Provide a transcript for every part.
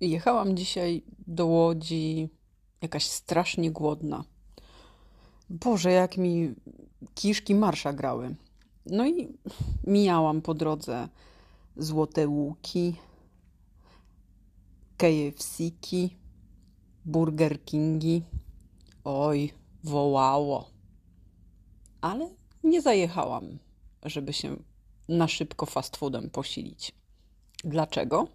Jechałam dzisiaj do Łodzi jakaś strasznie głodna. Boże, jak mi kiszki marsza grały. No i mijałam po drodze Złote Łuki, KFC-ki, Burger Kingi. Oj, wołało. Ale nie zajechałam, żeby się na szybko fast foodem posilić. Dlaczego?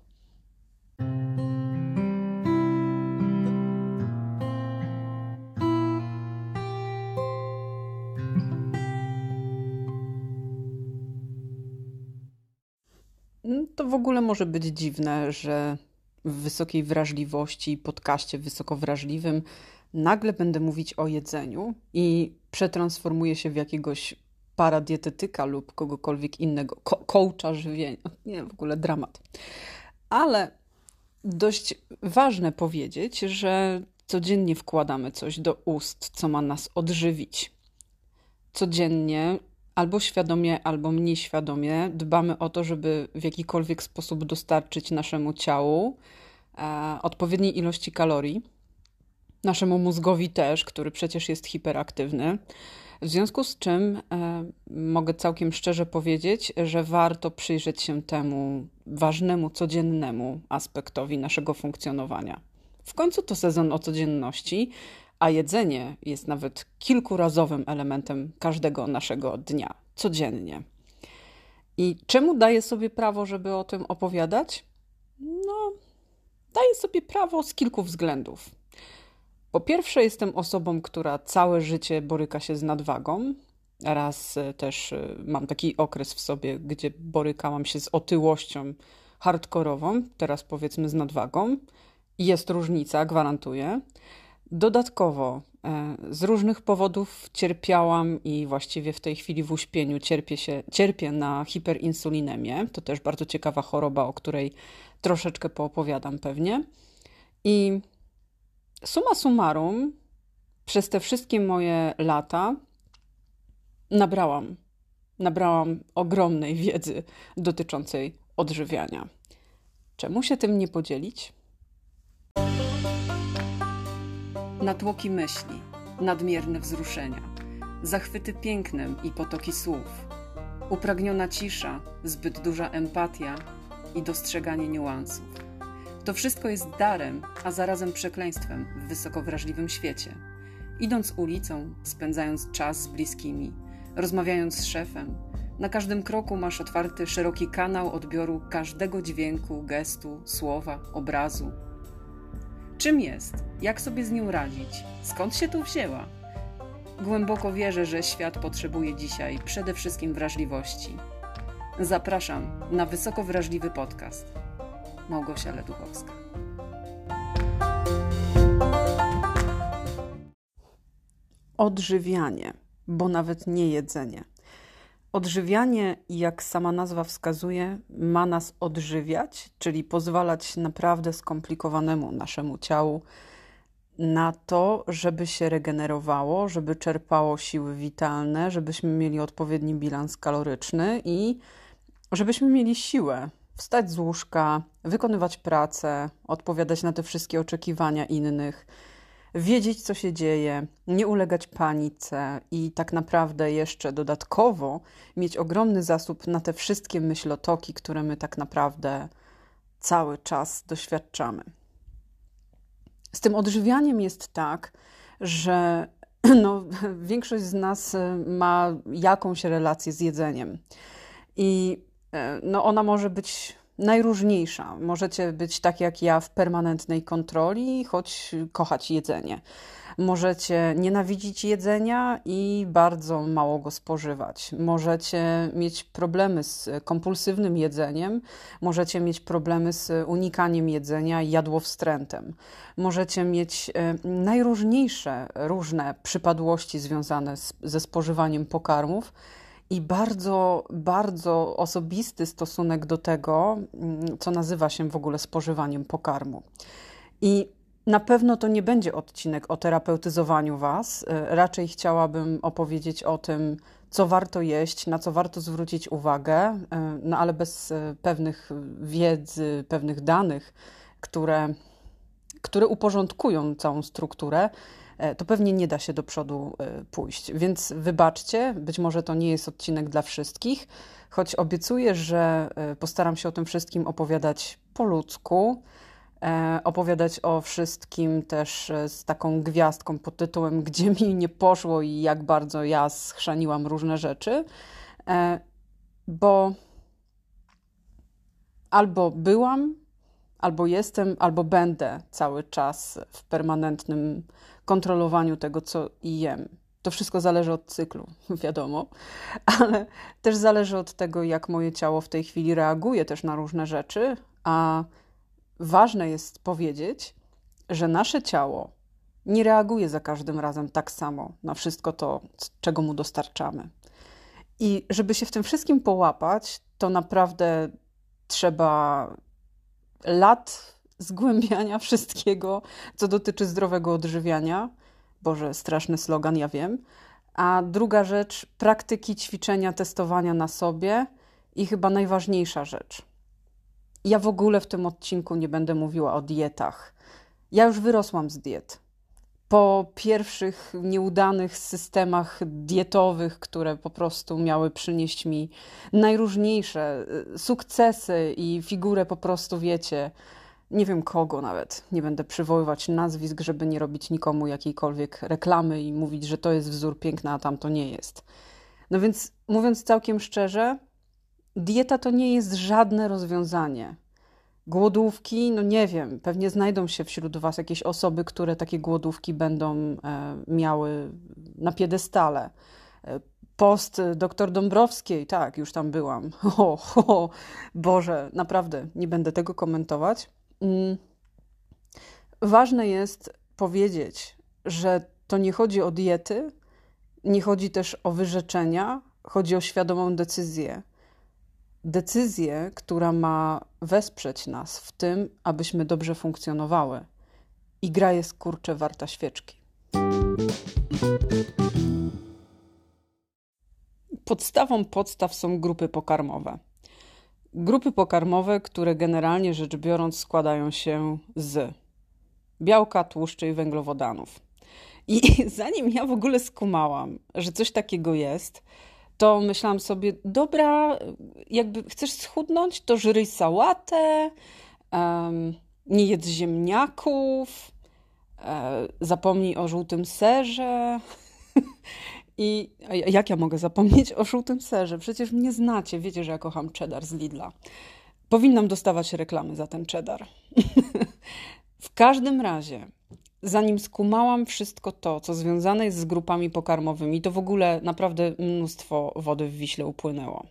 W ogóle może być dziwne, że w wysokiej wrażliwości, podcaście wysoko wrażliwym, nagle będę mówić o jedzeniu i przetransformuję się w jakiegoś paradietetyka lub kogokolwiek innego, ko coacha żywienia. Nie, w ogóle dramat. Ale dość ważne powiedzieć, że codziennie wkładamy coś do ust, co ma nas odżywić. Codziennie albo świadomie, albo mniej świadomie dbamy o to, żeby w jakikolwiek sposób dostarczyć naszemu ciału e, odpowiedniej ilości kalorii, naszemu mózgowi też, który przecież jest hiperaktywny. W związku z czym e, mogę całkiem szczerze powiedzieć, że warto przyjrzeć się temu ważnemu, codziennemu aspektowi naszego funkcjonowania. W końcu to sezon o codzienności, a jedzenie jest nawet kilkurazowym elementem każdego naszego dnia, codziennie. I czemu daję sobie prawo, żeby o tym opowiadać? No, daję sobie prawo z kilku względów. Po pierwsze, jestem osobą, która całe życie boryka się z nadwagą. Raz e, też e, mam taki okres w sobie, gdzie borykałam się z otyłością hardkorową, teraz powiedzmy z nadwagą. Jest różnica, gwarantuję. Dodatkowo e, z różnych powodów cierpiałam i właściwie w tej chwili w uśpieniu cierpię, się, cierpię na hiperinsulinemię. To też bardzo ciekawa choroba, o której troszeczkę poopowiadam pewnie. I summa summarum, przez te wszystkie moje lata nabrałam, nabrałam ogromnej wiedzy dotyczącej odżywiania. Czemu się tym nie podzielić? Natłoki myśli, nadmierne wzruszenia, zachwyty pięknem i potoki słów, upragniona cisza, zbyt duża empatia i dostrzeganie niuansów. To wszystko jest darem, a zarazem przekleństwem w wysoko wrażliwym świecie. Idąc ulicą, spędzając czas z bliskimi, rozmawiając z szefem, na każdym kroku masz otwarty szeroki kanał odbioru każdego dźwięku, gestu, słowa, obrazu, Czym jest? Jak sobie z nią radzić? Skąd się tu wzięła? Głęboko wierzę, że świat potrzebuje dzisiaj przede wszystkim wrażliwości. Zapraszam na wysoko wrażliwy podcast. Małgosia Leduchowska. Odżywianie, bo nawet nie jedzenie. Odżywianie, jak sama nazwa wskazuje, ma nas odżywiać, czyli pozwalać naprawdę skomplikowanemu naszemu ciału na to, żeby się regenerowało, żeby czerpało siły witalne, żebyśmy mieli odpowiedni bilans kaloryczny i żebyśmy mieli siłę wstać z łóżka, wykonywać pracę, odpowiadać na te wszystkie oczekiwania innych wiedzieć, co się dzieje, nie ulegać panice i tak naprawdę jeszcze dodatkowo mieć ogromny zasób na te wszystkie myślotoki, które my tak naprawdę cały czas doświadczamy. Z tym odżywianiem jest tak, że no, większość z nas e, ma jakąś relację z jedzeniem. I e, no, ona może być najróżniejsza. Możecie być tak jak ja w permanentnej kontroli, choć kochać jedzenie. Możecie nienawidzić jedzenia i bardzo mało go spożywać. Możecie mieć problemy z kompulsywnym jedzeniem, możecie mieć problemy z unikaniem jedzenia i jadłowstrętem. Możecie mieć e, najróżniejsze różne przypadłości związane z, ze spożywaniem pokarmów i bardzo, bardzo osobisty stosunek do tego, mm, co nazywa się w ogóle spożywaniem pokarmu. I na pewno to nie będzie odcinek o terapeutyzowaniu Was. E, raczej chciałabym opowiedzieć o tym, co warto jeść, na co warto zwrócić uwagę, e, no ale bez e, pewnych wiedzy, pewnych danych, które, które uporządkują całą strukturę, to pewnie nie da się do przodu e, pójść. Więc wybaczcie, być może to nie jest odcinek dla wszystkich, choć obiecuję, że e, postaram się o tym wszystkim opowiadać po ludzku opowiadać o wszystkim też z taką gwiazdką pod tytułem Gdzie mi nie poszło i jak bardzo ja schrzaniłam różne rzeczy, bo albo byłam, albo jestem, albo będę cały czas w permanentnym kontrolowaniu tego, co jem. To wszystko zależy od cyklu, wiadomo, ale też zależy od tego, jak moje ciało w tej chwili reaguje też na różne rzeczy, a ważne jest powiedzieć, że nasze ciało nie reaguje za każdym razem tak samo na wszystko to, czego mu dostarczamy. I żeby się w tym wszystkim połapać, to naprawdę trzeba lat zgłębiania wszystkiego, co dotyczy zdrowego odżywiania. Boże, straszny slogan, ja wiem. A druga rzecz, praktyki ćwiczenia, testowania na sobie i chyba najważniejsza rzecz. Ja w ogóle w tym odcinku nie będę mówiła o dietach. Ja już wyrosłam z diet po pierwszych nieudanych systemach dietowych, które po prostu miały przynieść mi najróżniejsze y, sukcesy i figurę po prostu, wiecie, nie wiem kogo nawet, nie będę przywoływać nazwisk, żeby nie robić nikomu jakiejkolwiek reklamy i mówić, że to jest wzór piękna, a tam to nie jest. No więc mówiąc całkiem szczerze, dieta to nie jest żadne rozwiązanie. Głodówki, no nie wiem, pewnie znajdą się wśród Was jakieś osoby, które takie głodówki będą e, miały na piedestale. E, post doktor Dąbrowskiej, tak, już tam byłam. O, o, Boże, naprawdę nie będę tego komentować. Ważne jest powiedzieć, że to nie chodzi o diety, nie chodzi też o wyrzeczenia, chodzi o świadomą decyzję decyzję, która ma wesprzeć nas w tym, abyśmy dobrze funkcjonowały. I gra jest kurcze warta świeczki. Podstawą podstaw są grupy pokarmowe. Grupy pokarmowe, które generalnie rzecz biorąc składają się z białka, tłuszczy i węglowodanów. I zanim ja w ogóle skumałam, że coś takiego jest, to myślałam sobie, dobra, jakby chcesz schudnąć, to żryj sałatę, um, nie jedz ziemniaków, e, zapomnij o żółtym serze. I jak ja mogę zapomnieć o żółtym serze? Przecież mnie znacie, wiecie, że ja kocham cheddar z Lidla. Powinnam dostawać reklamy za ten cheddar. w każdym razie zanim skumałam wszystko to, co związane jest z grupami pokarmowymi, to w ogóle naprawdę mnóstwo wody w Wiśle upłynęło.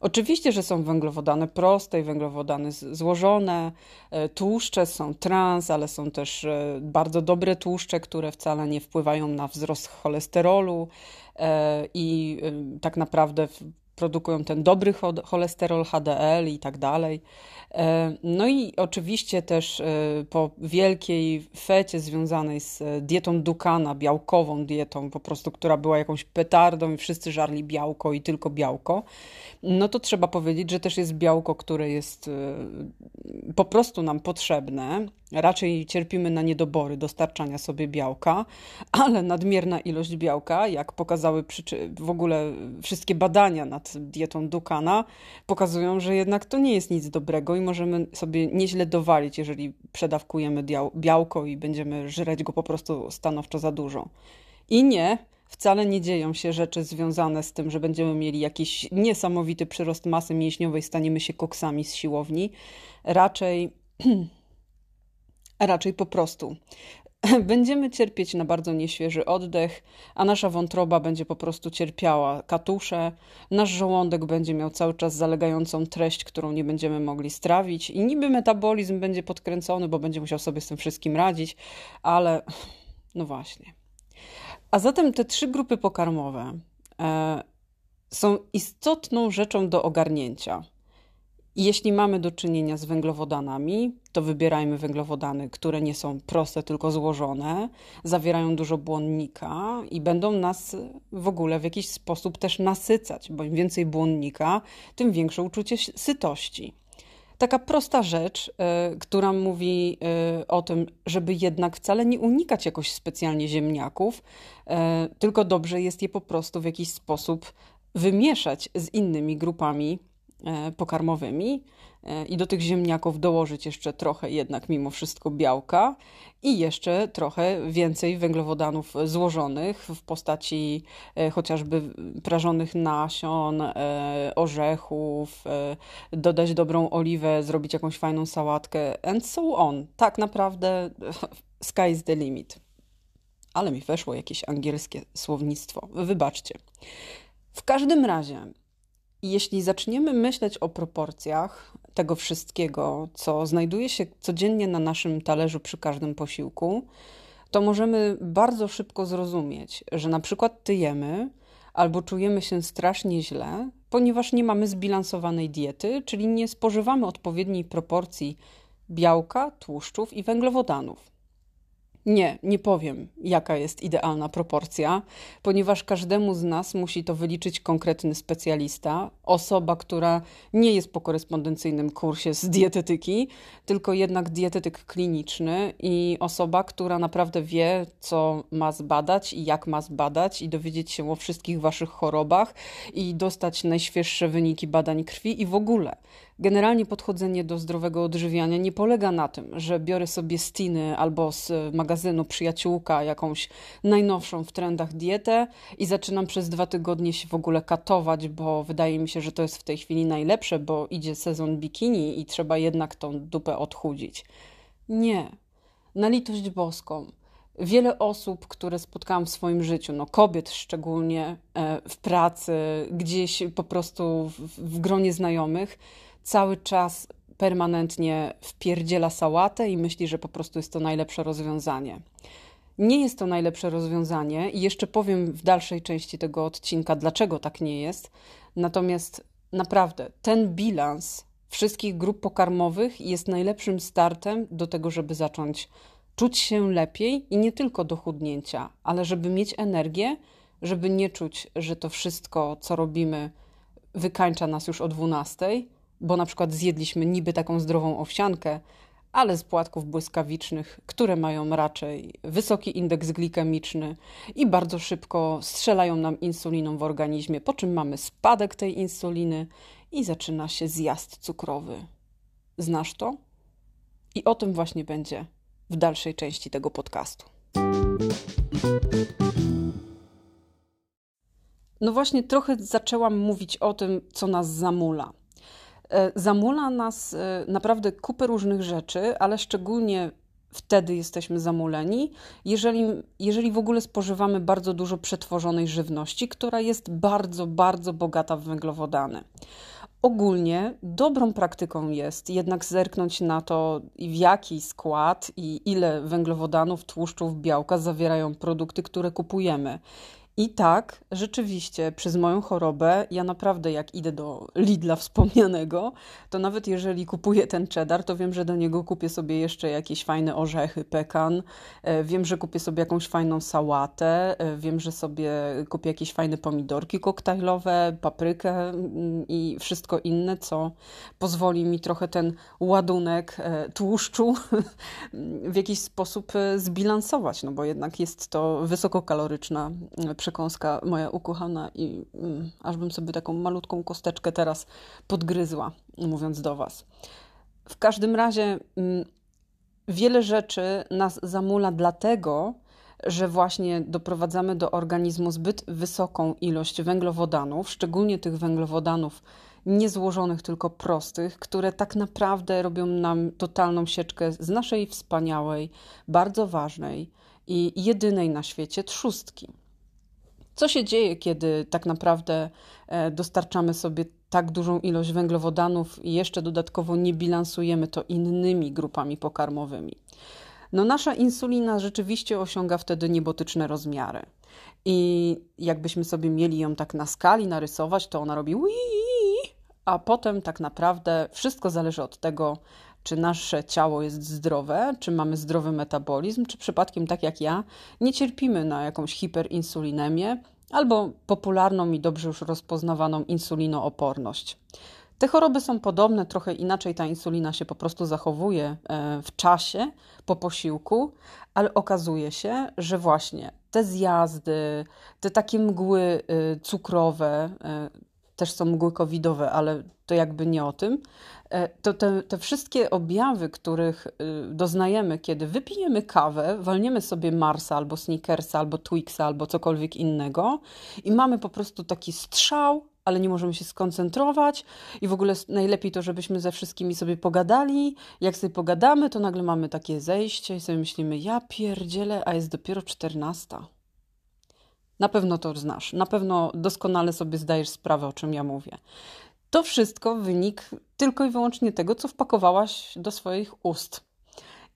Oczywiście, że są węglowodany proste i węglowodany złożone, e, tłuszcze są trans, ale są też e, bardzo dobre tłuszcze, które wcale nie wpływają na wzrost cholesterolu e, i tak naprawdę produkują ten dobry cholesterol, HDL i tak dalej. E, no i oczywiście też e, po wielkiej fecie związanej z dietą Dukana, białkową dietą, po prostu, która była jakąś petardą i wszyscy żarli białko i tylko białko, no to trzeba powiedzieć, że też jest białko, które jest e, po prostu nam potrzebne. Raczej cierpimy na niedobory dostarczania sobie białka, ale nadmierna ilość białka, jak pokazały w ogóle wszystkie badania nad dietą Dukana, pokazują, że jednak to nie jest nic dobrego i możemy sobie nieźle dowalić, jeżeli przedawkujemy białko i będziemy żreć go po prostu stanowczo za dużo. I nie, wcale nie dzieją się rzeczy związane z tym, że będziemy mieli jakiś niesamowity przyrost masy mięśniowej, staniemy się koksami z siłowni. Raczej, raczej po prostu będziemy cierpieć na bardzo nieświeży oddech, a nasza wątroba będzie po prostu cierpiała katusze, nasz żołądek będzie miał cały czas zalegającą treść, którą nie będziemy mogli strawić i niby metabolizm będzie podkręcony, bo będzie musiał sobie z tym wszystkim radzić, ale no właśnie. A zatem te trzy grupy pokarmowe e, są istotną rzeczą do ogarnięcia. Jeśli mamy do czynienia z węglowodanami, to wybierajmy węglowodany, które nie są proste, tylko złożone, zawierają dużo błonnika i będą nas w ogóle w jakiś sposób też nasycać, bo im więcej błonnika, tym większe uczucie sytości. Taka prosta rzecz, y, która mówi y, o tym, żeby jednak wcale nie unikać jakoś specjalnie ziemniaków, y, tylko dobrze jest je po prostu w jakiś sposób wymieszać z innymi grupami pokarmowymi i do tych ziemniaków dołożyć jeszcze trochę jednak mimo wszystko białka i jeszcze trochę więcej węglowodanów złożonych w postaci e, chociażby prażonych nasion, e, orzechów, e, dodać dobrą oliwę, zrobić jakąś fajną sałatkę and so on. Tak naprawdę sky is the limit. Ale mi weszło jakieś angielskie słownictwo. Wybaczcie. W każdym razie, jeśli zaczniemy myśleć o proporcjach tego wszystkiego, co znajduje się codziennie na naszym talerzu przy każdym posiłku, to możemy bardzo szybko zrozumieć, że na przykład tyjemy albo czujemy się strasznie źle, ponieważ nie mamy zbilansowanej diety, czyli nie spożywamy odpowiedniej proporcji białka, tłuszczów i węglowodanów. Nie, nie powiem, jaka jest idealna proporcja, ponieważ każdemu z nas musi to wyliczyć konkretny specjalista, osoba, która nie jest po korespondencyjnym kursie z dietetyki, tylko jednak dietetyk kliniczny i osoba, która naprawdę wie, co ma zbadać i jak ma zbadać, i dowiedzieć się o wszystkich waszych chorobach i dostać najświeższe wyniki badań krwi i w ogóle. Generalnie podchodzenie do zdrowego odżywiania nie polega na tym, że biorę sobie z albo z magazynu Przyjaciółka jakąś najnowszą w trendach dietę i zaczynam przez dwa tygodnie się w ogóle katować, bo wydaje mi się, że to jest w tej chwili najlepsze, bo idzie sezon bikini i trzeba jednak tą dupę odchudzić. Nie. Na litość boską. Wiele osób, które spotkałam w swoim życiu, no kobiet szczególnie e, w pracy, gdzieś po prostu w, w gronie znajomych, cały czas permanentnie wpierdziela sałatę i myśli, że po prostu jest to najlepsze rozwiązanie. Nie jest to najlepsze rozwiązanie i jeszcze powiem w dalszej części tego odcinka, dlaczego tak nie jest. Natomiast naprawdę ten bilans wszystkich grup pokarmowych jest najlepszym startem do tego, żeby zacząć czuć się lepiej i nie tylko do chudnięcia, ale żeby mieć energię, żeby nie czuć, że to wszystko, co robimy, wykańcza nas już o 12, bo na przykład zjedliśmy niby taką zdrową owsiankę, ale z płatków błyskawicznych, które mają raczej wysoki indeks glikemiczny i bardzo szybko strzelają nam insuliną w organizmie, po czym mamy spadek tej insuliny i zaczyna się zjazd cukrowy. Znasz to? I o tym właśnie będzie w dalszej części tego podcastu. No właśnie, trochę zaczęłam mówić o tym, co nas zamula. E, zamula nas e, naprawdę kupę różnych rzeczy, ale szczególnie wtedy jesteśmy zamuleni, jeżeli, jeżeli w ogóle spożywamy bardzo dużo przetworzonej żywności, która jest bardzo, bardzo bogata w węglowodany. Ogólnie dobrą praktyką jest jednak zerknąć na to, w jaki skład i ile węglowodanów, tłuszczów, białka zawierają produkty, które kupujemy. I tak, rzeczywiście, przez moją chorobę, ja naprawdę jak idę do Lidla wspomnianego, to nawet jeżeli kupuję ten cheddar, to wiem, że do niego kupię sobie jeszcze jakieś fajne orzechy, pekan, e, wiem, że kupię sobie jakąś fajną sałatę, e, wiem, że sobie kupię jakieś fajne pomidorki koktajlowe, paprykę mm, i wszystko inne, co pozwoli mi trochę ten ładunek e, tłuszczu w jakiś sposób zbilansować, no bo jednak jest to wysokokaloryczna przekąska moja ukochana i mm, aż bym sobie taką malutką kosteczkę teraz podgryzła, mówiąc do Was. W każdym razie mm, wiele rzeczy nas zamula dlatego, że właśnie doprowadzamy do organizmu zbyt wysoką ilość węglowodanów, szczególnie tych węglowodanów niezłożonych, tylko prostych, które tak naprawdę robią nam totalną sieczkę z naszej wspaniałej, bardzo ważnej i jedynej na świecie trzustki. Co się dzieje, kiedy tak naprawdę e, dostarczamy sobie tak dużą ilość węglowodanów i jeszcze dodatkowo nie bilansujemy to innymi grupami pokarmowymi? No, nasza insulina rzeczywiście osiąga wtedy niebotyczne rozmiary. I jakbyśmy sobie mieli ją tak na skali narysować, to ona robi a potem tak naprawdę wszystko zależy od tego, czy nasze ciało jest zdrowe, czy mamy zdrowy metabolizm, czy przypadkiem tak jak ja nie cierpimy na jakąś hiperinsulinemię albo popularną i dobrze już rozpoznawaną insulinooporność. Te choroby są podobne, trochę inaczej ta insulina się po prostu zachowuje e, w czasie po posiłku, ale okazuje się, że właśnie te zjazdy, te takie mgły y, cukrowe, e, też są mgły covidowe, ale to jakby nie o tym, e, to te, te wszystkie objawy, których y, doznajemy, kiedy wypijemy kawę, walniemy sobie Marsa albo Snickersa, albo Twixa, albo cokolwiek innego i mamy po prostu taki strzał, ale nie możemy się skoncentrować i w ogóle najlepiej to, żebyśmy ze wszystkimi sobie pogadali. Jak sobie pogadamy, to nagle mamy takie zejście i sobie myślimy, ja pierdzielę, a jest dopiero czternasta. Na pewno to znasz, na pewno doskonale sobie zdajesz sprawę, o czym ja mówię. To wszystko wynik tylko i wyłącznie tego, co wpakowałaś do swoich ust.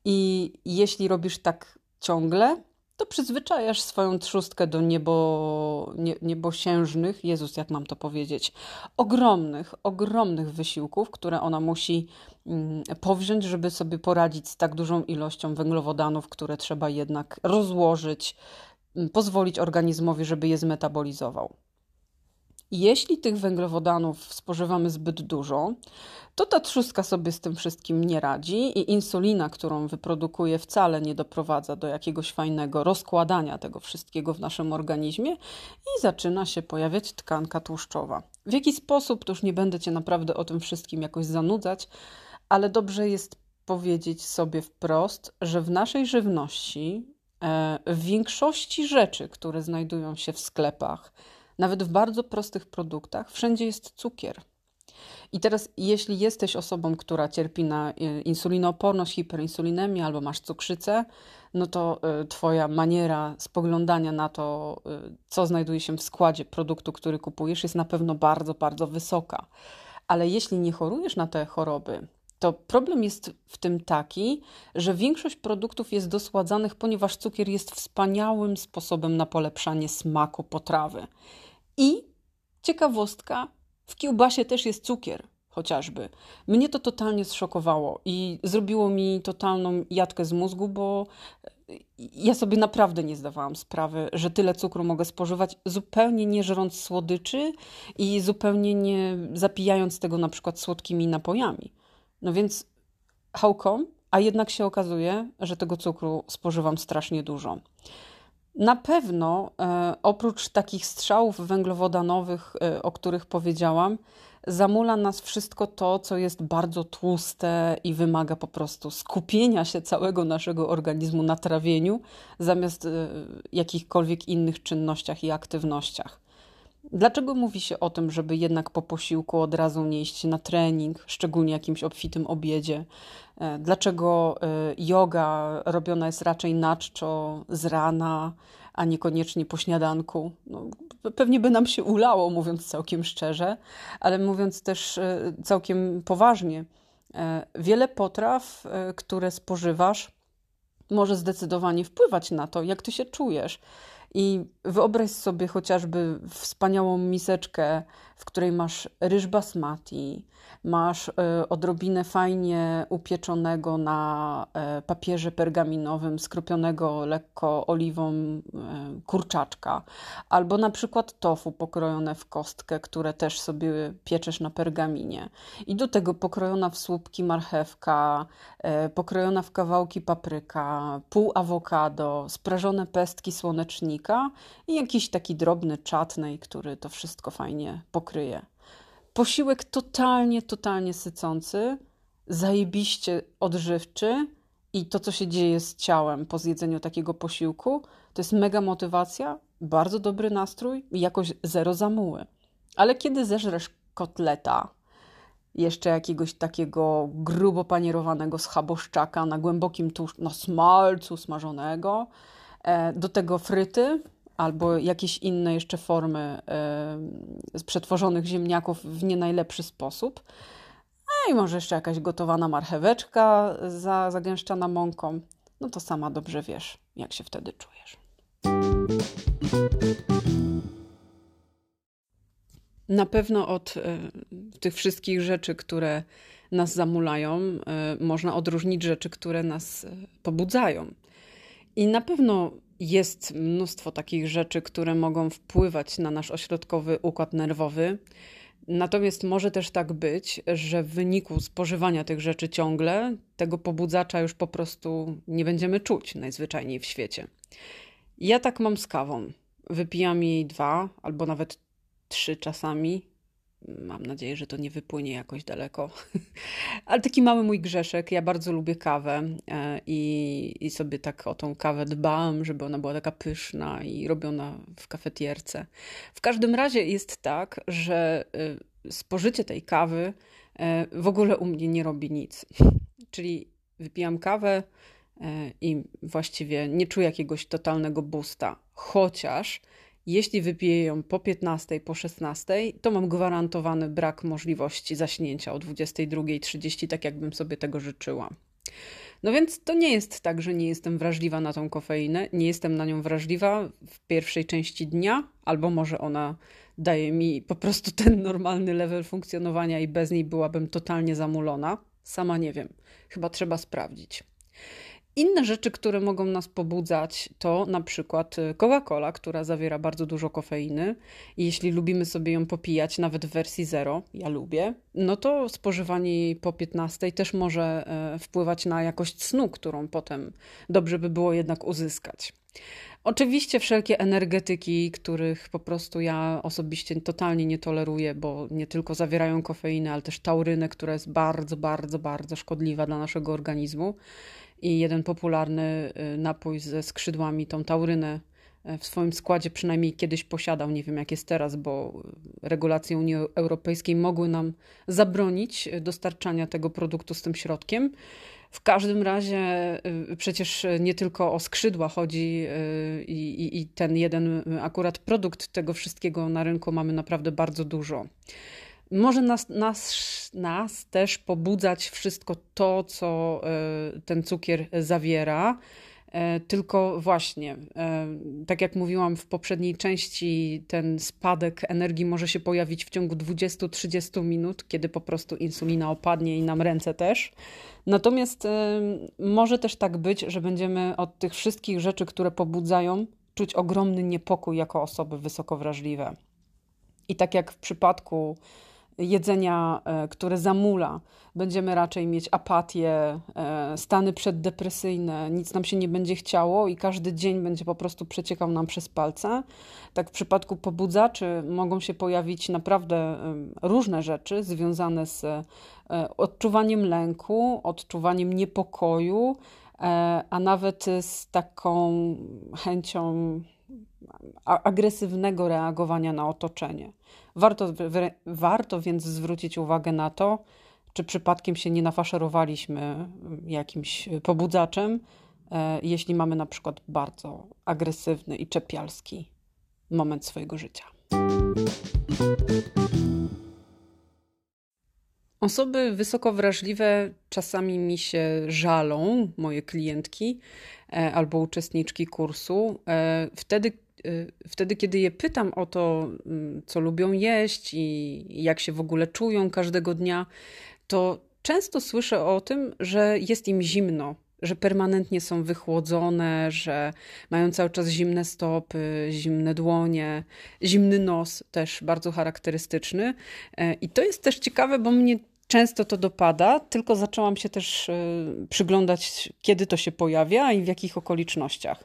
I jeśli robisz tak ciągle, to przyzwyczajasz swoją trzustkę do niebo, nie, niebosiężnych, Jezus, jak mam to powiedzieć, ogromnych, ogromnych wysiłków, które ona musi mm, powziąć, żeby sobie poradzić z tak dużą ilością węglowodanów, które trzeba jednak rozłożyć, pozwolić organizmowi, żeby je zmetabolizował. Jeśli tych węglowodanów spożywamy zbyt dużo, to ta trzustka sobie z tym wszystkim nie radzi i insulina, którą wyprodukuje, wcale nie doprowadza do jakiegoś fajnego rozkładania tego wszystkiego w naszym organizmie i zaczyna się pojawiać tkanka tłuszczowa. W jaki sposób, to już nie będę Cię naprawdę o tym wszystkim jakoś zanudzać, ale dobrze jest powiedzieć sobie wprost, że w naszej żywności E, w większości rzeczy, które znajdują się w sklepach, nawet w bardzo prostych produktach, wszędzie jest cukier. I teraz, jeśli jesteś osobą, która cierpi na e, insulinooporność, hiperinsulinemię albo masz cukrzycę, no to e, Twoja maniera spoglądania na to, co znajduje się w składzie produktu, który kupujesz, jest na pewno bardzo, bardzo wysoka. Ale jeśli nie chorujesz na te choroby, to problem jest w tym taki, że większość produktów jest dosładzanych, ponieważ cukier jest wspaniałym sposobem na polepszanie smaku potrawy. I ciekawostka, w kiełbasie też jest cukier, chociażby. Mnie to totalnie zszokowało i zrobiło mi totalną jadkę z mózgu, bo ja sobie naprawdę nie zdawałam sprawy, że tyle cukru mogę spożywać, zupełnie nie żerąc słodyczy i zupełnie nie zapijając tego na przykład słodkimi napojami. No więc how come? A jednak się okazuje, że tego cukru spożywam strasznie dużo. Na pewno e, oprócz takich strzałów węglowodanowych, e, o których powiedziałam, zamula nas wszystko to, co jest bardzo tłuste i wymaga po prostu skupienia się całego naszego organizmu na trawieniu, zamiast e, jakichkolwiek innych czynnościach i aktywnościach. Dlaczego mówi się o tym, żeby jednak po posiłku od razu nie iść na trening, szczególnie jakimś obfitym obiedzie? E, dlaczego e, yoga robiona jest raczej na czczo z rana, a niekoniecznie po śniadanku? No, pewnie by nam się ulało, mówiąc całkiem szczerze, ale mówiąc też e, całkiem poważnie. Wiele potraw, które spożywasz, może zdecydowanie wpływać na to, jak ty się czujesz. I wyobraź sobie chociażby wspaniałą miseczkę, w której masz ryż basmati, masz y, odrobinę fajnie upieczonego na y, papierze pergaminowym, skropionego lekko oliwą y, kurczaczka, albo na przykład tofu pokrojone w kostkę, które też sobie pieczesz na pergaminie. I do tego pokrojona w słupki marchewka, pokrojona w kawałki papryka, pół awokado, sprażone pestki słonecznika i jakiś taki drobny czatnej, który to wszystko fajnie posiłek totalnie, totalnie sycący, zajebiście odżywczy i to, co się dzieje z ciałem po zjedzeniu takiego posiłku, to jest mega motywacja, bardzo dobry nastrój i jakoś zero zamuły. Ale kiedy zeżresz kotleta, jeszcze jakiegoś takiego grubo panierowanego schaboszczaka na głębokim tłuszczu, na smalcu smażonego, e, do tego fryty, albo jakieś inne jeszcze formy przetworzonych ziemniaków w nie najlepszy sposób. A i może jeszcze jakaś gotowana marcheweczka za, zagęszczana mąką. No to sama dobrze wiesz, jak się wtedy czujesz. Na pewno od y, tych wszystkich rzeczy, które nas zamulają, y, można odróżnić rzeczy, które nas y, pobudzają. I na pewno jest mnóstwo takich rzeczy, które mogą wpływać na nasz ośrodkowy układ nerwowy. Natomiast może też tak być, że w wyniku spożywania tych rzeczy ciągle tego pobudzacza już po prostu nie będziemy czuć najzwyczajniej w świecie. Ja tak mam z kawą. Wypijam jej dwa albo nawet trzy czasami Mam nadzieję, że to nie wypłynie jakoś daleko. Ale taki mały mój grzeszek. Ja bardzo lubię kawę e, i, i sobie tak o tą kawę dbam, żeby ona była taka pyszna i robiona w kafetierce. W każdym razie jest tak, że e, spożycie tej kawy e, w ogóle u mnie nie robi nic. Czyli wypijam kawę i właściwie nie czuję jakiegoś totalnego boosta. Chociaż jeśli wypiję ją po 15, po 16, to mam gwarantowany brak możliwości zaśnięcia o 22.30, tak jakbym sobie tego życzyła. No więc to nie jest tak, że nie jestem wrażliwa na tą kofeinę, nie jestem na nią wrażliwa w pierwszej części dnia, albo może ona daje mi po prostu ten normalny level funkcjonowania i bez niej byłabym totalnie zamulona. Sama nie wiem, chyba trzeba sprawdzić. Inne rzeczy, które mogą nas pobudzać, to na przykład y, Coca-Cola, która zawiera bardzo dużo kofeiny. Jeśli lubimy sobie ją popijać, nawet w wersji zero, ja lubię, no to spożywanie jej po 15 też może e, wpływać na jakość snu, którą potem dobrze by było jednak uzyskać. Oczywiście wszelkie energetyki, których po prostu ja osobiście totalnie nie toleruję, bo nie tylko zawierają kofeinę, ale też taurynę, która jest bardzo, bardzo, bardzo szkodliwa dla naszego organizmu i jeden popularny y, napój ze skrzydłami, tą taurynę e, w swoim składzie przynajmniej kiedyś posiadał. Nie wiem jak jest teraz, bo regulacje Unii Europejskiej mogły nam zabronić dostarczania tego produktu z tym środkiem. W każdym razie y, przecież nie tylko o skrzydła chodzi y, i, i, i ten jeden akurat produkt tego wszystkiego na rynku mamy naprawdę bardzo dużo może nas, nas, nas też pobudzać wszystko to, co e, ten cukier zawiera. E, tylko właśnie, e, tak jak mówiłam w poprzedniej części, ten spadek energii może się pojawić w ciągu 20-30 minut, kiedy po prostu insulina opadnie i nam ręce też. Natomiast może też tak być, że będziemy od tych wszystkich rzeczy, które pobudzają, czuć ogromny niepokój jako osoby wysoko wrażliwe. I tak jak w przypadku jedzenia, e, które zamula. Będziemy raczej mieć apatię, e, stany przeddepresyjne, nic nam się nie będzie chciało i każdy dzień będzie po prostu przeciekał nam przez palce. Tak w przypadku pobudzaczy mogą się pojawić naprawdę różne rzeczy związane z e, odczuwaniem lęku, odczuwaniem niepokoju, a nawet z taką chęcią agresywnego reagowania na otoczenie. Warto, warto więc zwrócić uwagę na to, czy przypadkiem się nie nafaszerowaliśmy jakimś pobudzaczem, e, jeśli mamy na przykład bardzo agresywny i czepialski moment swojego życia. Osoby wysoko wrażliwe czasami mi się żalą, moje klientki e, albo uczestniczki kursu, e, wtedy, Y, wtedy, kiedy je pytam o to, mm, co lubią jeść i jak się w ogóle czują każdego dnia, to często słyszę o tym, że jest im zimno, że permanentnie są wychłodzone, że mają cały czas zimne stopy, zimne dłonie, zimny nos, też bardzo charakterystyczny. E, I to jest też ciekawe, bo mnie często to dopada, tylko zaczęłam się też e, przyglądać, kiedy to się pojawia i w jakich okolicznościach.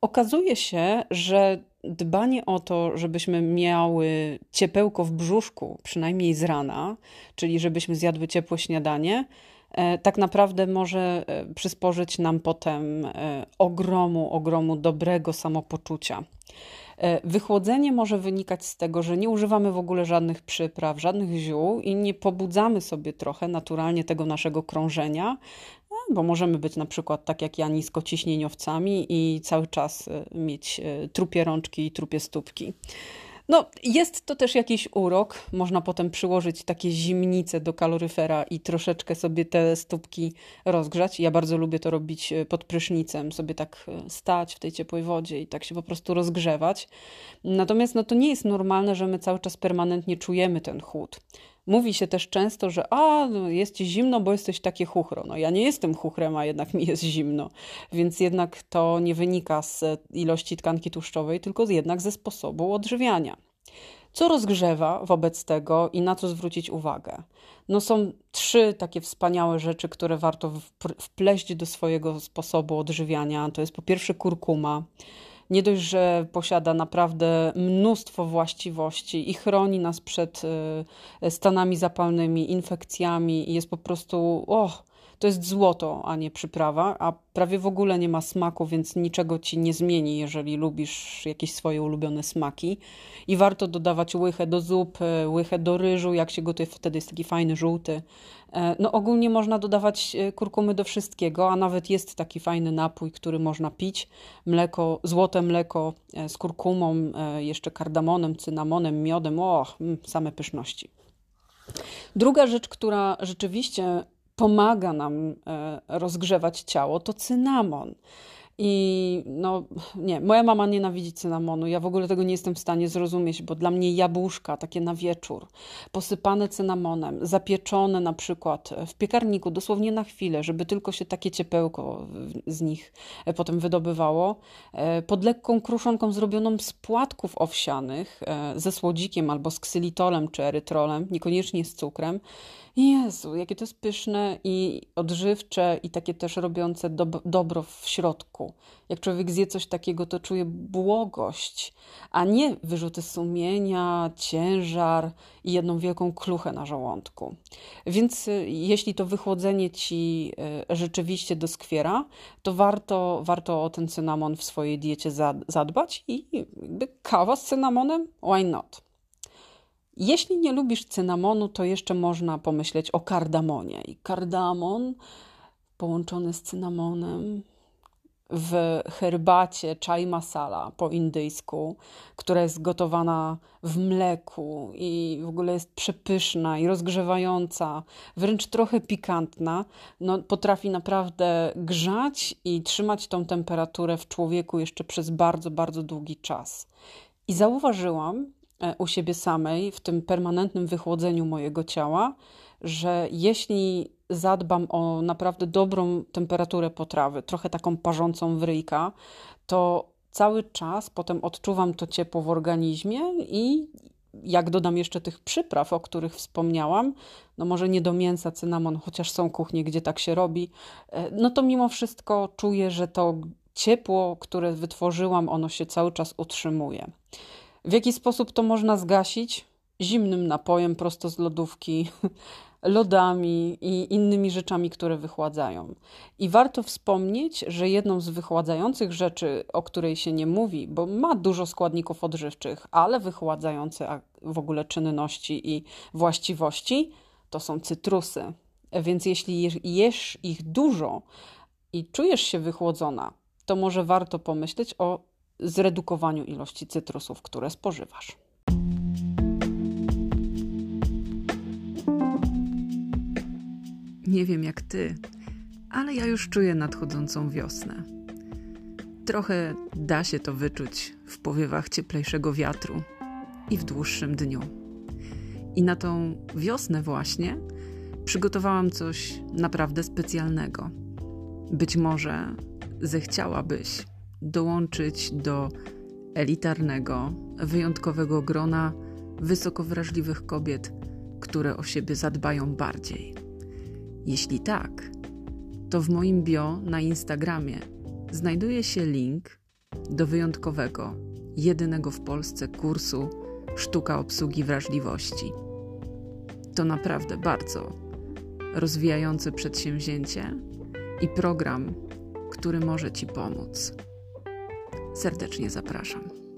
Okazuje się, że dbanie o to, żebyśmy miały ciepełko w brzuszku, przynajmniej z rana, czyli żebyśmy zjadły ciepłe śniadanie, e, tak naprawdę może e, przysporzyć nam potem e, ogromu, ogromu dobrego samopoczucia. Wychłodzenie może wynikać z tego, że nie używamy w ogóle żadnych przypraw, żadnych ziół i nie pobudzamy sobie trochę naturalnie tego naszego krążenia, bo możemy być na przykład tak jak ja niskociśnieniowcami i cały czas e, mieć e, trupie rączki i trupie stópki. No, jest to też jakiś urok. Można potem przyłożyć takie zimnice do kaloryfera i troszeczkę sobie te stópki rozgrzać. Ja bardzo lubię to robić e, pod prysznicem, sobie tak stać w tej ciepłej wodzie i tak się po prostu rozgrzewać. Natomiast no, to nie jest normalne, że my cały czas permanentnie czujemy ten chłód. Mówi się też często, że a, no jest ci zimno, bo jesteś takie chuchro. No ja nie jestem chuchrem, a jednak mi jest zimno. Więc jednak to nie wynika z ilości tkanki tłuszczowej, tylko jednak ze sposobu odżywiania. Co rozgrzewa wobec tego i na co zwrócić uwagę? No są trzy takie wspaniałe rzeczy, które warto wpleść do swojego sposobu odżywiania. To jest po pierwsze kurkuma. Nie dość, że posiada naprawdę mnóstwo właściwości i chroni nas przed y, stanami zapalnymi, infekcjami jest po prostu, oh, to jest złoto, a nie przyprawa, a prawie w ogóle nie ma smaku, więc niczego ci nie zmieni, jeżeli lubisz jakieś swoje ulubione smaki. I warto dodawać łychę do zupy, łychę do ryżu, jak się gotuje, wtedy jest taki fajny żółty. E, no ogólnie można dodawać e, kurkumy do wszystkiego, a nawet jest taki fajny napój, który można pić. Mleko, złote mleko e, z kurkumą, jeszcze kardamonem, cynamonem, miodem. O, mm, same pyszności. Druga rzecz, która rzeczywiście pomaga nam e, rozgrzewać ciało, to cynamon. I no nie, moja mama nienawidzi cynamonu. Ja w ogóle tego nie jestem w stanie zrozumieć, bo dla mnie jabłuszka takie na wieczór, posypane cynamonem, zapieczone na przykład w piekarniku, dosłownie na chwilę, żeby tylko się takie ciepełko z nich e, potem wydobywało, e, pod lekką kruszonką zrobioną z płatków owsianych, ze słodzikiem albo z ksylitolem czy erytrolem, niekoniecznie z cukrem. Jezu, jakie to jest pyszne i odżywcze i takie też robiące dob dobro w środku. Jak człowiek zje coś takiego, to czuje błogość, a nie wyrzuty sumienia, ciężar i jedną wielką kluchę na żołądku. Więc y, jeśli to wychłodzenie ci y, rzeczywiście doskwiera, to warto, warto o ten cynamon w swojej diecie zadbać i jakby kawa z cynamonem, why not? Jeśli nie lubisz cynamonu, to jeszcze można pomyśleć o kardamonie. I kardamon połączony z cynamonem w herbacie chai masala po indyjsku, która jest gotowana w mleku i w ogóle jest przepyszna i rozgrzewająca, wręcz trochę pikantna, no, potrafi naprawdę grzać i trzymać tą temperaturę w człowieku jeszcze przez bardzo, bardzo długi czas. I zauważyłam, u siebie samej, w tym permanentnym wychłodzeniu mojego ciała, że jeśli zadbam o naprawdę dobrą temperaturę potrawy, trochę taką parzącą w ryjka, to cały czas potem odczuwam to ciepło w organizmie i jak dodam jeszcze tych przypraw, o których wspomniałam, no może nie do mięsa cynamon, chociaż są kuchnie, gdzie tak się robi, e, no to mimo wszystko czuję, że to ciepło, które wytworzyłam, ono się cały czas utrzymuje. W jaki sposób to można zgasić? Zimnym napojem prosto z lodówki, lodami i innymi rzeczami, które wychładzają. I warto wspomnieć, że jedną z wychładzających rzeczy, o której się nie mówi, bo ma dużo składników odżywczych, ale wychładzające w ogóle czynności i właściwości, to są cytrusy. Więc jeśli jesz ich dużo i czujesz się wychłodzona, to może warto pomyśleć o zredukowaniu ilości cytrusów, które spożywasz. Nie wiem jak ty, ale ja już czuję nadchodzącą wiosnę. Trochę da się to wyczuć w powiewach cieplejszego wiatru i w dłuższym dniu. I na tą wiosnę właśnie przygotowałam coś naprawdę specjalnego. Być może zechciałabyś dołączyć do elitarnego, wyjątkowego grona wysoko wrażliwych kobiet, które o siebie zadbają bardziej? Jeśli tak, to w moim bio na Instagramie znajduje się link do wyjątkowego, jedynego w Polsce kursu Sztuka obsługi wrażliwości. To naprawdę bardzo rozwijające przedsięwzięcie i program, który może Ci pomóc. Serdecznie zapraszam.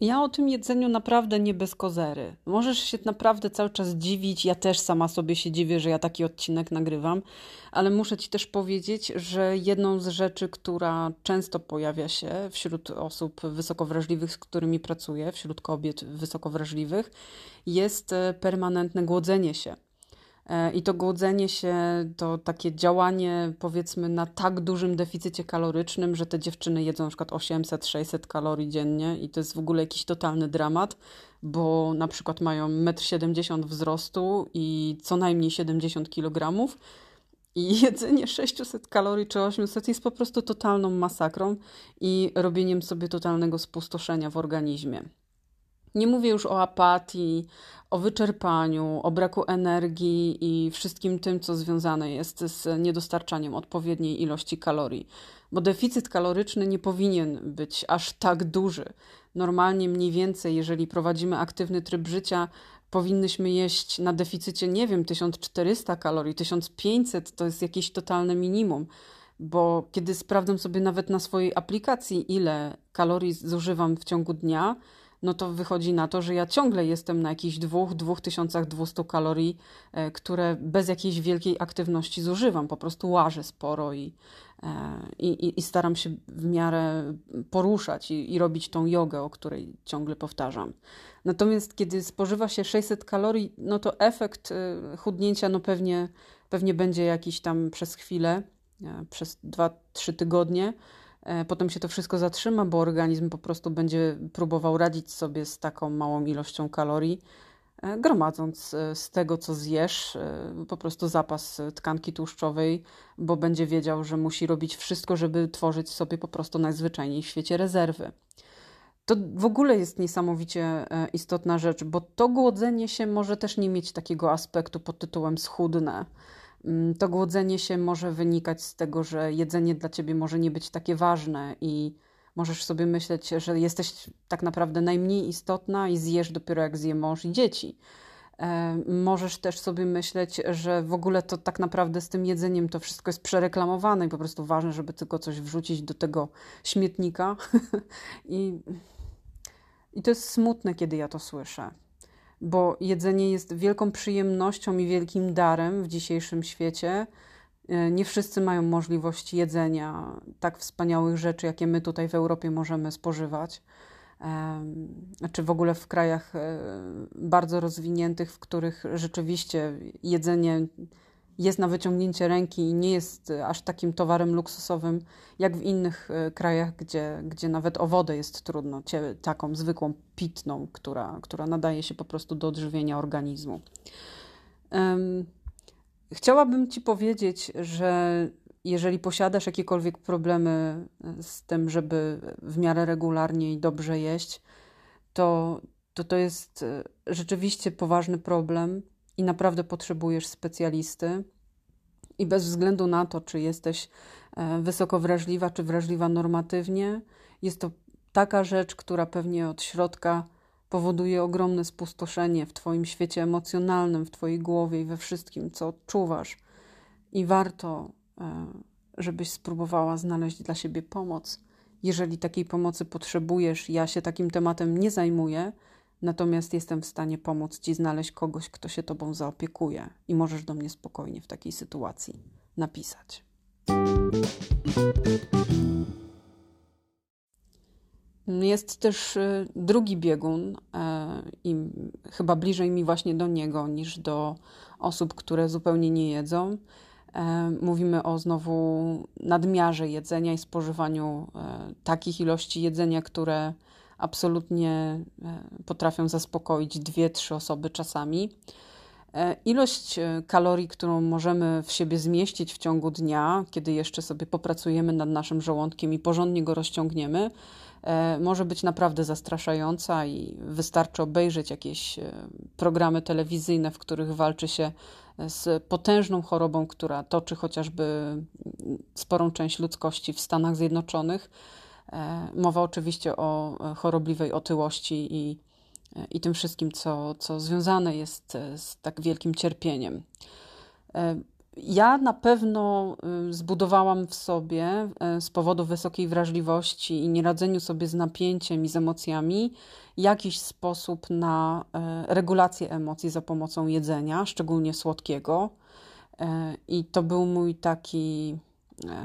Ja o tym jedzeniu naprawdę nie bez kozery. Możesz się naprawdę cały czas dziwić. Ja też sama sobie się dziwię, że ja taki odcinek nagrywam, ale muszę Ci też powiedzieć, że jedną z rzeczy, która często pojawia się wśród osób wysoko wrażliwych, z którymi pracuję, wśród kobiet wysoko wrażliwych, jest e, permanentne głodzenie się. E, I to głodzenie się to takie działanie, powiedzmy, na tak dużym deficycie kalorycznym, że te dziewczyny jedzą na przykład 800-600 kalorii dziennie i to jest w ogóle jakiś totalny dramat, bo na przykład mają 1,70 m wzrostu i co najmniej 70 kg I jedzenie 600 kalorii czy 800 jest po prostu totalną masakrą i robieniem sobie totalnego spustoszenia w organizmie. Nie mówię już o apatii, o wyczerpaniu, o braku energii i wszystkim tym, co związane jest z niedostarczaniem odpowiedniej ilości kalorii, bo deficyt kaloryczny nie powinien być aż tak duży. Normalnie mniej więcej, jeżeli prowadzimy aktywny tryb życia, powinnyśmy jeść na deficycie, nie wiem, 1400 kalorii, 1500 to jest jakieś totalne minimum, bo kiedy sprawdzam sobie nawet na swojej aplikacji, ile kalorii zużywam w ciągu dnia, no to wychodzi na to, że ja ciągle jestem na jakichś 2-2200 kalorii, e, które bez jakiejś wielkiej aktywności zużywam. Po prostu łażę sporo i, e, i, i staram się w miarę poruszać i, i robić tą jogę, o której ciągle powtarzam. Natomiast kiedy spożywa się 600 kalorii, no to efekt e, chudnięcia no pewnie, pewnie będzie jakiś tam przez chwilę, przez 2-3 tygodnie potem się to wszystko zatrzyma, bo organizm po prostu będzie próbował radzić sobie z taką małą ilością kalorii, e, gromadząc e, z tego, co zjesz, po prostu zapas tkanki tłuszczowej, bo będzie wiedział, że musi robić wszystko, żeby tworzyć sobie po prostu najzwyczajniej w świecie rezerwy. To w ogóle jest niesamowicie istotna rzecz, bo to głodzenie się może też nie mieć takiego aspektu pod tytułem schudne to głodzenie się może wynikać z tego, że jedzenie dla ciebie może nie być takie ważne i możesz sobie myśleć, że jesteś tak naprawdę najmniej istotna i zjesz dopiero jak zje mąż i dzieci. E, możesz też sobie myśleć, że w ogóle to tak naprawdę z tym jedzeniem to wszystko jest przereklamowane i po prostu ważne, żeby tylko coś wrzucić do tego śmietnika. I, I to jest smutne, kiedy ja to słyszę bo jedzenie jest wielką przyjemnością i wielkim darem w dzisiejszym świecie. E, nie wszyscy mają możliwość jedzenia tak wspaniałych rzeczy, jakie my tutaj w Europie możemy spożywać. Czy w ogóle w krajach e, bardzo rozwiniętych, w których rzeczywiście jedzenie jest na wyciągnięcie ręki i nie jest e, aż takim towarem luksusowym, jak w innych e, krajach, gdzie, gdzie nawet o wodę jest trudno, taką zwykłą pitną, która, która nadaje się po prostu do odżywienia organizmu. Chciałabym Ci powiedzieć, że jeżeli posiadasz jakiekolwiek problemy e, z tym, żeby w miarę regularnie i dobrze jeść, to to, to jest rzeczywiście poważny problem i naprawdę potrzebujesz specjalisty. I bez względu na to, czy jesteś e, wysoko wrażliwa, czy wrażliwa normatywnie, jest to taka rzecz, która pewnie od środka powoduje ogromne spustoszenie w Twoim świecie emocjonalnym, w Twojej głowie i we wszystkim, co odczuwasz. I warto, e, żebyś spróbowała znaleźć dla siebie pomoc. Jeżeli takiej pomocy potrzebujesz, ja się takim tematem nie zajmuję, Natomiast jestem w stanie pomóc Ci znaleźć kogoś, kto się Tobą zaopiekuje i możesz do mnie spokojnie w takiej sytuacji napisać. Jest też y, drugi biegun e, i chyba bliżej mi właśnie do niego niż do osób, które zupełnie nie jedzą. E, mówimy o znowu nadmiarze jedzenia i spożywaniu takich ilości jedzenia, które absolutnie e, potrafią zaspokoić dwie, trzy osoby czasami. E, ilość e, kalorii, którą możemy w siebie zmieścić w ciągu dnia, kiedy jeszcze sobie popracujemy nad naszym żołądkiem i porządnie go rozciągniemy, może być naprawdę zastraszająca i wystarczy obejrzeć jakieś programy telewizyjne, w których walczy się z potężną chorobą, która toczy chociażby sporą część ludzkości w Stanach Zjednoczonych mowa oczywiście o e, chorobliwej otyłości i, e, i tym wszystkim, co, co związane jest z tak wielkim cierpieniem. Ja na pewno zbudowałam w sobie z powodu wysokiej wrażliwości i nieradzeniu sobie z napięciem i z emocjami jakiś sposób na regulację emocji za pomocą jedzenia, szczególnie słodkiego. I to był mój taki E,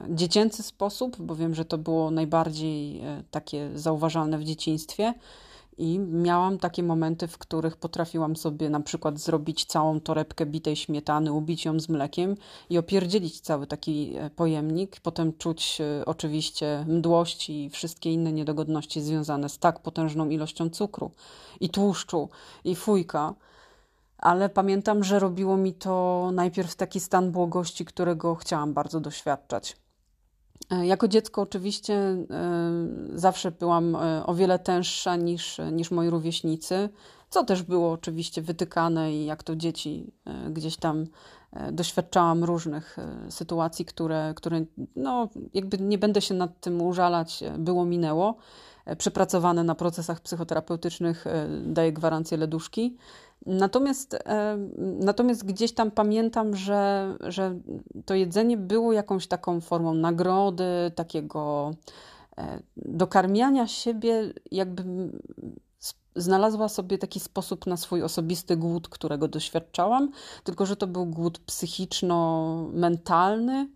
dziecięcy sposób, bo wiem, że to było najbardziej e, takie zauważalne w dzieciństwie. I miałam takie momenty, w których potrafiłam sobie na przykład zrobić całą torebkę bitej śmietany, ubić ją z mlekiem i opierdzielić cały taki e, pojemnik. Potem czuć oczywiście mdłość i wszystkie inne niedogodności związane z tak potężną ilością cukru i tłuszczu i fujka. Ale pamiętam, że robiło mi to najpierw taki stan błogości, którego chciałam bardzo doświadczać. E, jako dziecko oczywiście e, zawsze byłam e, o wiele tęższa niż, niż moi rówieśnicy, co też było oczywiście wytykane i jak to dzieci gdzieś tam doświadczałam różnych sytuacji, które, które no, jakby nie będę się nad tym użalać, było, minęło. Przepracowane na procesach psychoterapeutycznych daje gwarancję leduszki. Natomiast, e, natomiast gdzieś tam pamiętam, że, że to jedzenie było jakąś taką formą nagrody, takiego e, dokarmiania siebie, jakby znalazła sobie taki sposób na swój osobisty głód, którego doświadczałam, tylko że to był głód psychiczno-mentalny,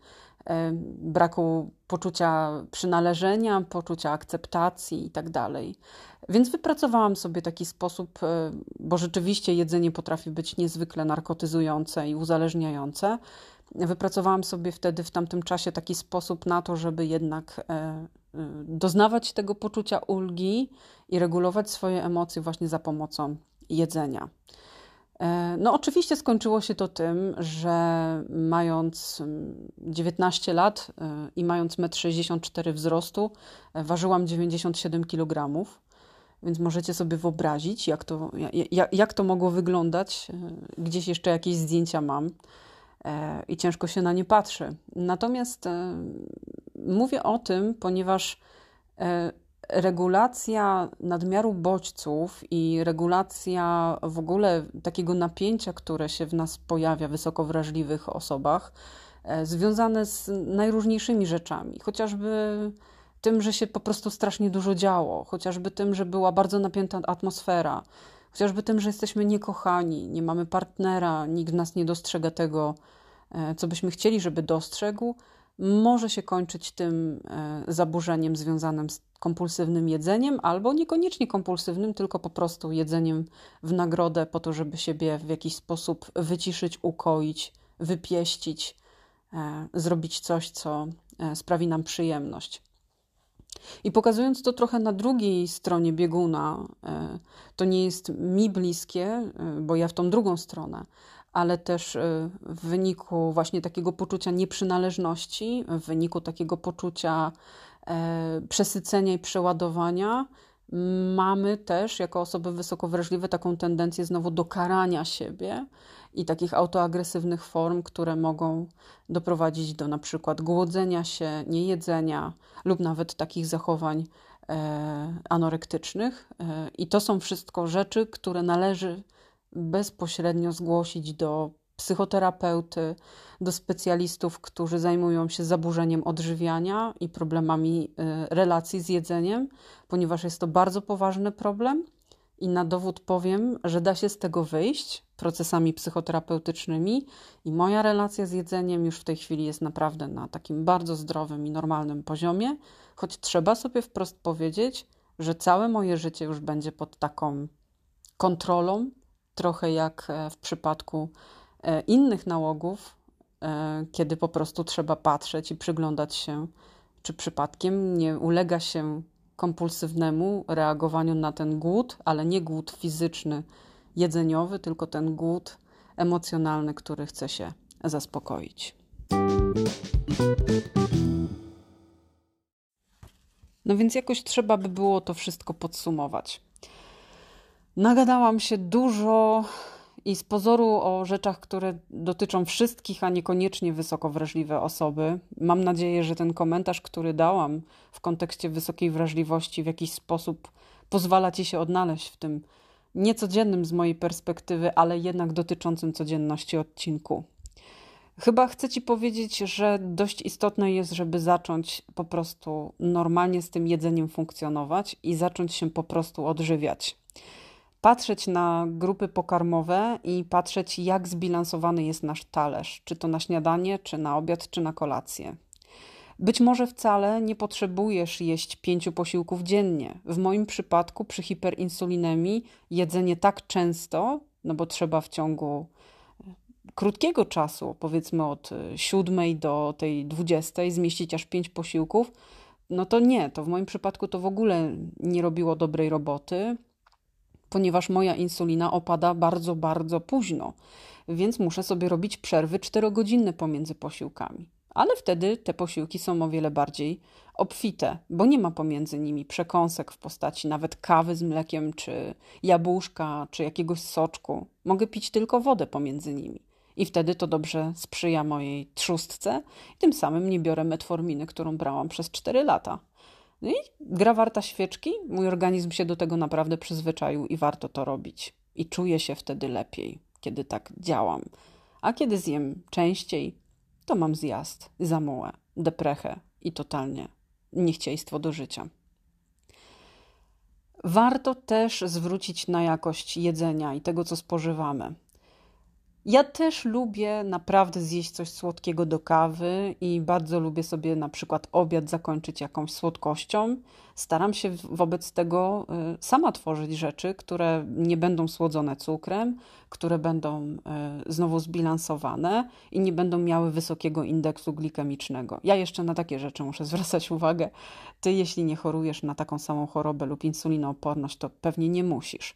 e, braku poczucia przynależenia, poczucia akceptacji itd. Więc wypracowałam sobie taki sposób, e, bo rzeczywiście jedzenie potrafi być niezwykle narkotyzujące i uzależniające. Wypracowałam sobie wtedy w tamtym czasie taki sposób na to, żeby jednak e, e, doznawać tego poczucia ulgi i regulować swoje emocje właśnie za pomocą jedzenia. No, oczywiście skończyło się to tym, że mając 19 mm, lat i mając 1,64 m wzrostu, ważyłam 97 kg. Więc możecie sobie wyobrazić, jak to, jak, jak to mogło wyglądać. E, gdzieś jeszcze jakieś zdjęcia mam e, i ciężko się na nie patrzy. Natomiast e, mówię o tym, ponieważ regulacja nadmiaru bodźców i regulacja w ogóle takiego napięcia, które się w nas pojawia, wysoko wrażliwych osobach, związane z najróżniejszymi rzeczami, chociażby tym, że się po prostu strasznie dużo działo, chociażby tym, że była bardzo napięta atmosfera, chociażby tym, że jesteśmy niekochani, nie mamy partnera, nikt nas nie dostrzega tego, e, co byśmy chcieli, żeby dostrzegł, może się kończyć tym e, zaburzeniem związanym z kompulsywnym jedzeniem, albo niekoniecznie kompulsywnym, tylko po prostu jedzeniem w nagrodę, po to, żeby siebie w jakiś sposób wyciszyć, ukoić, wypieścić, e, zrobić coś, co sprawi nam przyjemność. I pokazując to trochę na drugiej stronie bieguna, e, to nie jest mi bliskie, e, bo ja w tą drugą stronę, ale też e, w wyniku właśnie takiego poczucia nieprzynależności, w wyniku takiego poczucia przesycenia i przeładowania, mamy też jako osoby wysoko wrażliwe taką tendencję znowu do karania siebie i takich autoagresywnych form, które mogą doprowadzić do na przykład głodzenia się, niejedzenia lub nawet takich zachowań e, anorektycznych. E, I to są wszystko rzeczy, które należy bezpośrednio zgłosić do psychoterapeuty, do specjalistów, którzy zajmują się zaburzeniem odżywiania i problemami e, relacji z jedzeniem, ponieważ jest to bardzo poważny problem. I na dowód powiem, że da się z tego wyjść procesami psychoterapeutycznymi, i moja relacja z jedzeniem już w tej chwili jest naprawdę na takim bardzo zdrowym i normalnym poziomie, choć trzeba sobie wprost powiedzieć, że całe moje życie już będzie pod taką kontrolą, trochę jak e, w przypadku e, innych nałogów, e, kiedy po prostu trzeba patrzeć i przyglądać się, czy przypadkiem nie ulega się kompulsywnemu reagowaniu na ten głód, ale nie głód fizyczny, jedzeniowy, tylko ten głód emocjonalny, który chce się zaspokoić. No więc jakoś trzeba by było to wszystko podsumować. Nagadałam się dużo i z pozoru o rzeczach, które dotyczą wszystkich, a niekoniecznie wysoko wrażliwe osoby. Mam nadzieję, że ten komentarz, który dałam w kontekście wysokiej wrażliwości, w jakiś sposób pozwala ci się odnaleźć w tym niecodziennym z mojej perspektywy, ale jednak dotyczącym codzienności odcinku. Chyba chcę Ci powiedzieć, że dość istotne jest, żeby zacząć po prostu normalnie z tym jedzeniem funkcjonować i zacząć się po prostu odżywiać. Patrzeć na grupy pokarmowe i patrzeć, jak zbilansowany jest nasz talerz, czy to na śniadanie, czy na obiad, czy na kolację. Być może wcale nie potrzebujesz jeść pięciu posiłków dziennie. W moim przypadku przy hiperinsulinemii jedzenie tak często, no bo trzeba w ciągu e, krótkiego czasu, powiedzmy od e, siódmej do tej dwudziestej, zmieścić aż pięć posiłków, no to nie, to w moim przypadku to w ogóle nie robiło dobrej roboty. Ponieważ moja insulina opada bardzo, bardzo późno, więc muszę sobie robić przerwy czterogodzinne pomiędzy posiłkami. Ale wtedy te posiłki są o wiele bardziej obfite, bo nie ma pomiędzy nimi przekąsek w postaci nawet kawy z mlekiem, czy jabłuszka, czy jakiegoś soczku. Mogę pić tylko wodę pomiędzy nimi. I wtedy to dobrze sprzyja mojej trzustce i tym samym nie biorę metforminy, którą brałam przez 4 lata. No i gra warta świeczki. Mój organizm się do tego naprawdę przyzwyczaił i warto to robić. I czuję się wtedy lepiej, kiedy tak działam. A kiedy zjem częściej, to mam zjazd, zamułę, deprechę i totalnie niechciejstwo do życia. Warto też zwrócić na jakość jedzenia i tego, co spożywamy. Ja też lubię naprawdę zjeść coś słodkiego do kawy i bardzo lubię sobie na przykład obiad zakończyć jakąś słodkością. Staram się wobec tego y, sama tworzyć rzeczy, które nie będą słodzone cukrem, które będą y, znowu zbilansowane i nie będą miały wysokiego indeksu glikemicznego. Ja jeszcze na takie rzeczy muszę zwracać uwagę. Ty, jeśli nie chorujesz na taką samą chorobę lub insulinooporność, to pewnie nie musisz.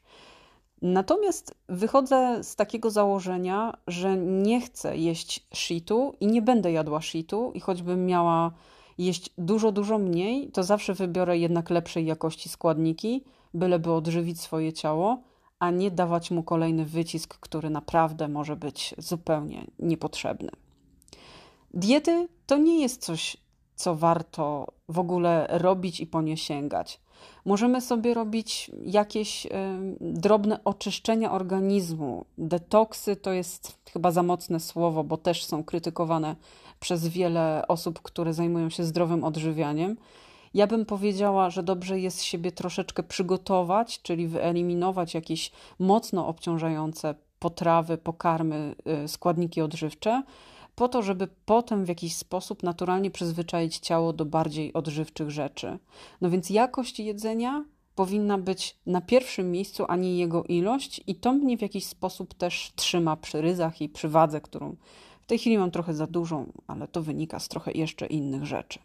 Natomiast wychodzę z takiego założenia, że nie chcę jeść shitu i nie będę jadła shitu i choćbym miała jeść dużo, dużo mniej, to zawsze wybiorę jednak lepszej jakości składniki, byleby odżywić swoje ciało, a nie dawać mu kolejny wycisk, który naprawdę może być zupełnie niepotrzebny. Diety to nie jest coś, co warto w ogóle robić i po nie sięgać. Możemy sobie robić jakieś drobne oczyszczenia organizmu. Detoksy to jest chyba za mocne słowo, bo też są krytykowane przez wiele osób, które zajmują się zdrowym odżywianiem. Ja bym powiedziała, że dobrze jest siebie troszeczkę przygotować, czyli wyeliminować jakieś mocno obciążające potrawy, pokarmy, y, składniki odżywcze po to, żeby potem w jakiś sposób naturalnie przyzwyczaić ciało do bardziej odżywczych rzeczy. No więc jakość jedzenia powinna być na pierwszym miejscu, a nie jego ilość, i to mnie w jakiś sposób też trzyma przy ryzach i przy wadze, którą w tej chwili mam trochę za dużą, ale to wynika z trochę jeszcze innych rzeczy.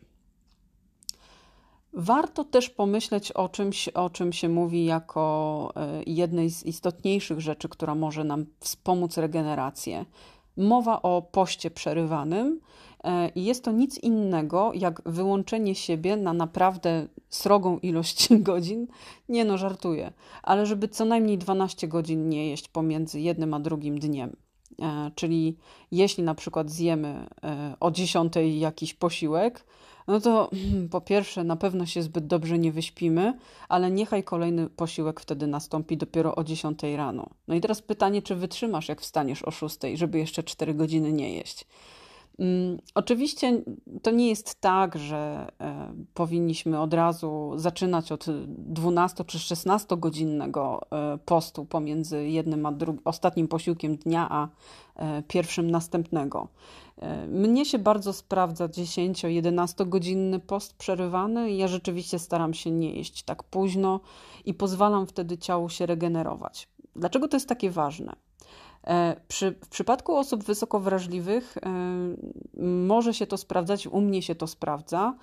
Warto też pomyśleć o czymś, o czym się mówi jako e, jednej z istotniejszych rzeczy, która może nam wspomóc regenerację, Mowa o poście przerywanym e, i jest to nic innego jak wyłączenie siebie na naprawdę srogą ilość godzin. Nie no, żartuję, ale żeby co najmniej 12 godzin nie jeść pomiędzy jednym a drugim dniem. E, czyli jeśli na przykład zjemy e, o 10 jakiś posiłek, no to hmm, po pierwsze na pewno się zbyt dobrze nie wyśpimy, ale niechaj kolejny posiłek wtedy nastąpi dopiero o 10 rano. No i teraz pytanie, czy wytrzymasz, jak wstaniesz o 6, żeby jeszcze 4 godziny nie jeść. Um, oczywiście to nie jest tak, że e, powinniśmy od razu zaczynać od 12 czy 16 godzinnego e, postu pomiędzy jednym a drugim, ostatnim posiłkiem dnia a e, pierwszym następnego. E, mnie się bardzo sprawdza 10-11 godzinny post przerywany. Ja rzeczywiście staram się nie jeść tak późno i pozwalam wtedy ciału się regenerować. Dlaczego to jest takie ważne? E, przy, w przypadku osób wysoko wrażliwych e, może się to sprawdzać, u mnie się to sprawdza,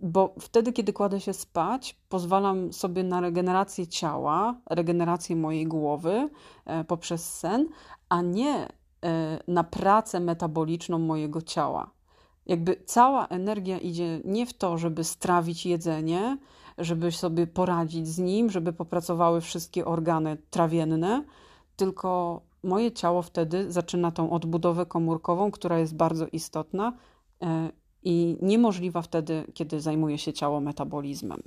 bo wtedy, kiedy kładę się spać, pozwalam sobie na regenerację ciała, regenerację mojej głowy poprzez sen, a nie na pracę metaboliczną mojego ciała. Jakby cała energia idzie nie w to, żeby strawić jedzenie, żeby sobie poradzić z nim, żeby popracowały wszystkie organy trawienne, tylko moje ciało wtedy zaczyna tą odbudowę komórkową, która jest bardzo istotna e, i niemożliwa wtedy, kiedy zajmuje się ciało metabolizmem.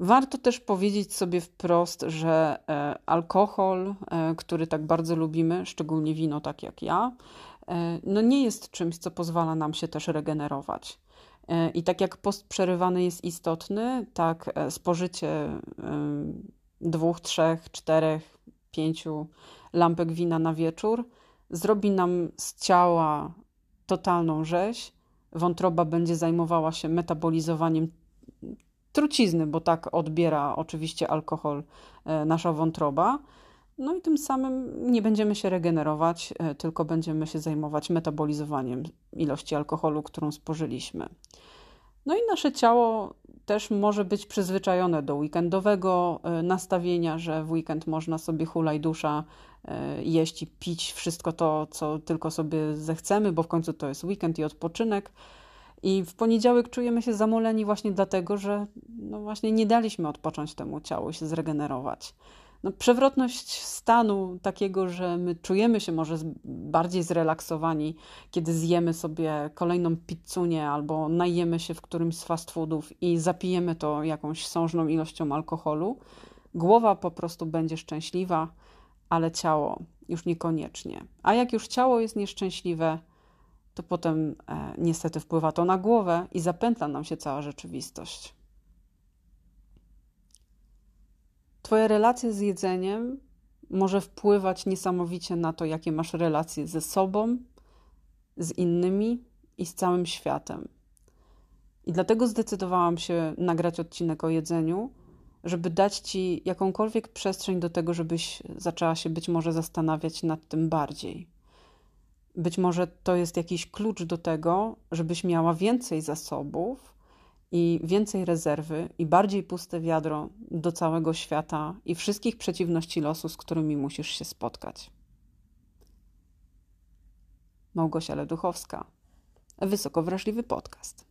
Warto też powiedzieć sobie wprost, że e, alkohol, e, który tak bardzo lubimy, szczególnie wino, tak jak ja, e, no nie jest czymś, co pozwala nam się też regenerować. I tak jak post przerywany jest istotny, tak spożycie dwóch, trzech, czterech, pięciu lampek wina na wieczór zrobi nam z ciała totalną rzeź. Wątroba będzie zajmowała się metabolizowaniem trucizny, bo tak odbiera oczywiście alkohol e, nasza wątroba. No i tym samym nie będziemy się regenerować, e, tylko będziemy się zajmować metabolizowaniem ilości alkoholu, którą spożyliśmy. No i nasze ciało też może być przyzwyczajone do weekendowego e, nastawienia, że w weekend można sobie hulaj dusza jeść i pić wszystko to, co tylko sobie zechcemy, bo w końcu to jest weekend i odpoczynek. I w poniedziałek czujemy się zamoleni właśnie dlatego, że no właśnie nie daliśmy odpocząć temu ciału się zregenerować no, przewrotność stanu takiego, że my czujemy się może bardziej zrelaksowani, kiedy zjemy sobie kolejną pizzunię albo najemy się w którymś z fast foodów i zapijemy to jakąś sążną ilością alkoholu. Głowa po prostu będzie szczęśliwa, ale ciało już niekoniecznie. A jak już ciało jest nieszczęśliwe, to potem e, niestety wpływa to na głowę i zapętla nam się cała rzeczywistość. Twoje relacje z jedzeniem może wpływać niesamowicie na to, jakie masz relacje ze sobą, z innymi i z całym światem. I dlatego zdecydowałam się nagrać odcinek o jedzeniu, żeby dać Ci jakąkolwiek przestrzeń do tego, żebyś zaczęła się być może zastanawiać nad tym bardziej. Być może to jest jakiś klucz do tego, żebyś miała więcej zasobów i więcej rezerwy i bardziej puste wiadro do całego świata i wszystkich przeciwności losu, z którymi musisz się spotkać. Małgosia Leduchowska, Wysoko Wrażliwy Podcast.